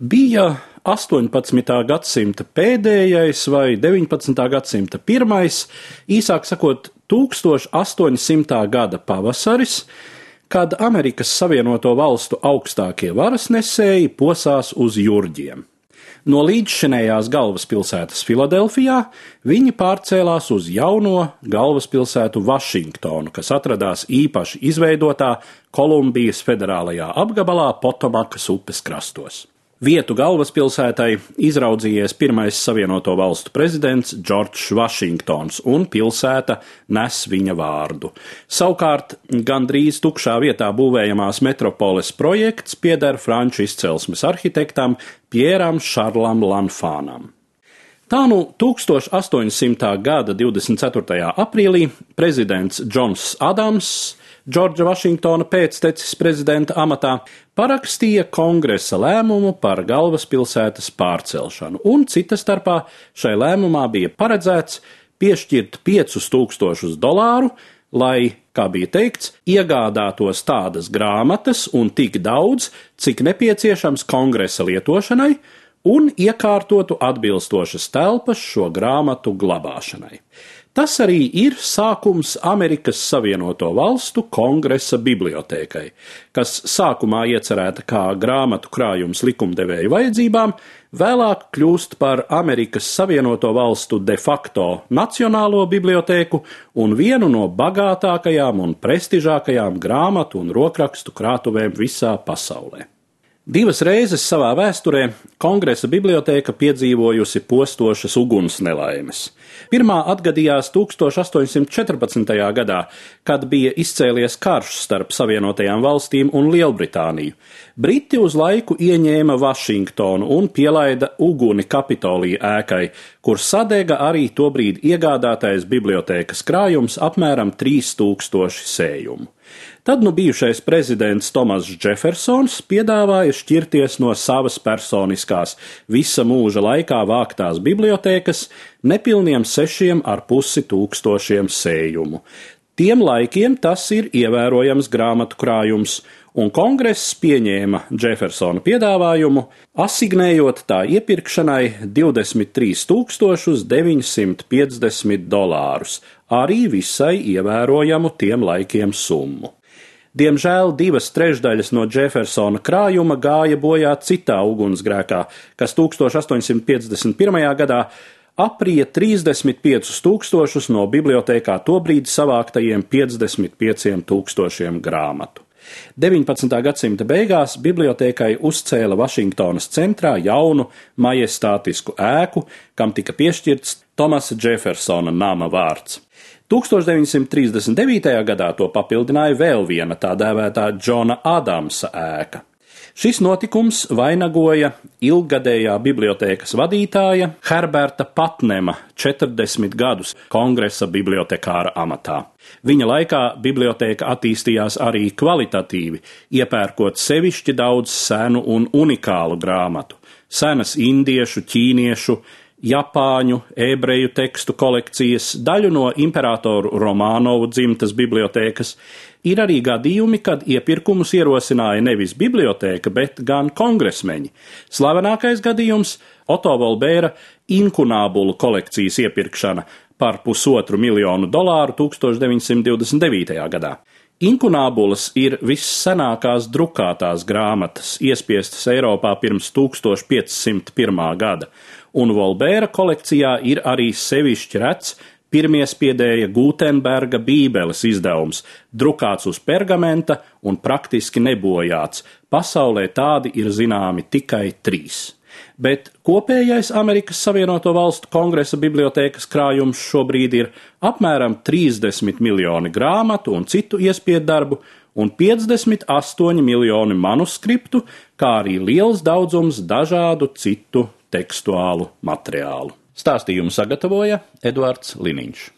bija 18. gadsimta pēdējais vai 19. gadsimta pirmais, īsāk sakot, 1800. gada pavasaris, kad Amerikas Savienoto Valstu augstākie varasnesēji posās uz jurģiem. No līdzšinējās galvaspilsētas Filadelfijā viņi pārcēlās uz jauno galvaspilsētu Vašingtonu, kas atradās īpaši izveidotā Kolumbijas federālajā apgabalā Potomakas upes krastos. Vietu galvaspilsētai izraudzījies pirmais Savienoto Valstu prezidents Džordžs Vašingtons, un pilsēta nes viņa vārdu. Savukārt, gandrīz tukšā vietā būvējamās metropoles projekts pieder franču izcelsmes arhitektam Pieram Šarlam Lanfānam. Tā nu 1800. gada 24. aprīlī prezidents Džons Adams Džordža Vašingtona pēctecis prezidenta amatā, parakstīja kongresa lēmumu par galvaspilsētas pārcelšanu, un cita starpā šai lēmumā bija paredzēts piešķirt 5000 dolāru, lai, kā bija teikts, iegādātos tādas grāmatas un tik daudz, cik nepieciešams kongresa lietošanai, un iekārtotu atbilstošas telpas šo grāmatu glabāšanai. Tas arī ir sākums Amerikas Savienoto Valstu kongresa bibliotēkai, kas sākumā iecerēta kā grāmatu krājums likumdevēju vajadzībām, vēlāk kļūst par Amerikas Savienoto Valstu de facto nacionālo bibliotēku un vienu no bagātākajām un prestižākajām grāmatu un rokrakstu krātuvēm visā pasaulē. Divas reizes savā vēsturē kongresa bibliotēka piedzīvojusi postošas uguns nelaimes. Pirmā atgadījās 1814. gadā, kad bija izcēlies karš starp Savienotajām valstīm un Lielbritāniju. Briti uz laiku ieņēma Vašingtonu un pielaida uguni Kapitolija ēkai, kur sadega arī tobrīd iegādātais bibliotēkas krājums apmēram 3000 sējumu. Tad nu bijušais prezidents Tomas Jeffersons piedāvāja šķirties no savas personiskās, visa mūža laikā vāktās bibliotēkas nepilniem sešiem ar pusi tūkstošiem sējumu. Tiem laikiem tas ir ievērojams grāmatu krājums, un kongress pieņēma Jeffersona piedāvājumu, asignējot tā iepirkšanai 23 950 dolārus, arī visai ievērojamu tiem laikiem summu. Diemžēl divas trešdaļas no Jeffersona krājuma gāja bojā citā ugunsgrēkā, kas 1851. gadā aprija 35 tūkstošus no bibliotekā tobrīd savāktajiem 55 tūkstošiem grāmatu. 19. gadsimta beigās bibliotekai uzcēla Vašingtonas centrā jaunu majestātisku ēku, kam tika piešķirts Tomasa Jeffersona nama vārds. 1939. gadā to papildināja vēl viena tā dēvētā Džona Adamsa ēka. Šis notikums vainagoja ilggadējā bibliotēkas vadītāja Herberta Patnema 40 gadus kongresa bibliotekāra amatā. Viņa laikā bibliotēka attīstījās arī kvalitatīvi, iepērkot sevišķi daudz senu un unikālu grāmatu, senas indiešu, ķīniešu, Japāņu, ebreju tekstu kolekcijas, daļu no imperatoru Romānovu dzimtas bibliotēkas. Ir arī gadījumi, kad iepirkumus ierosināja nevis bibliotēka, bet gan kongresmeņi. Slavenākais gadījums - Oto Volbēra inkunābulu kolekcijas iepirkšana par pusotru miljonu dolāru 1929. gadā. Inkunābulas ir vissenākās drukātās grāmatas, iespiestas Eiropā pirms 1501. gada, un Volbēra kolekcijā ir arī sevišķi rets pirmie spiedēja Gutenberga bībeles izdevums, drukāts uz pergamenta un praktiski nebojāts. Pasaulē tādi ir zināmi tikai trīs bet kopējais Amerikas Savienoto Valstu kongresa bibliotēkas krājums šobrīd ir apmēram 30 miljoni grāmatu un citu iespiedu darbu un 58 miljoni manuskriptu, kā arī liels daudzums dažādu citu tekstuālu materiālu. Stāstījumu sagatavoja Eduards Liniņš.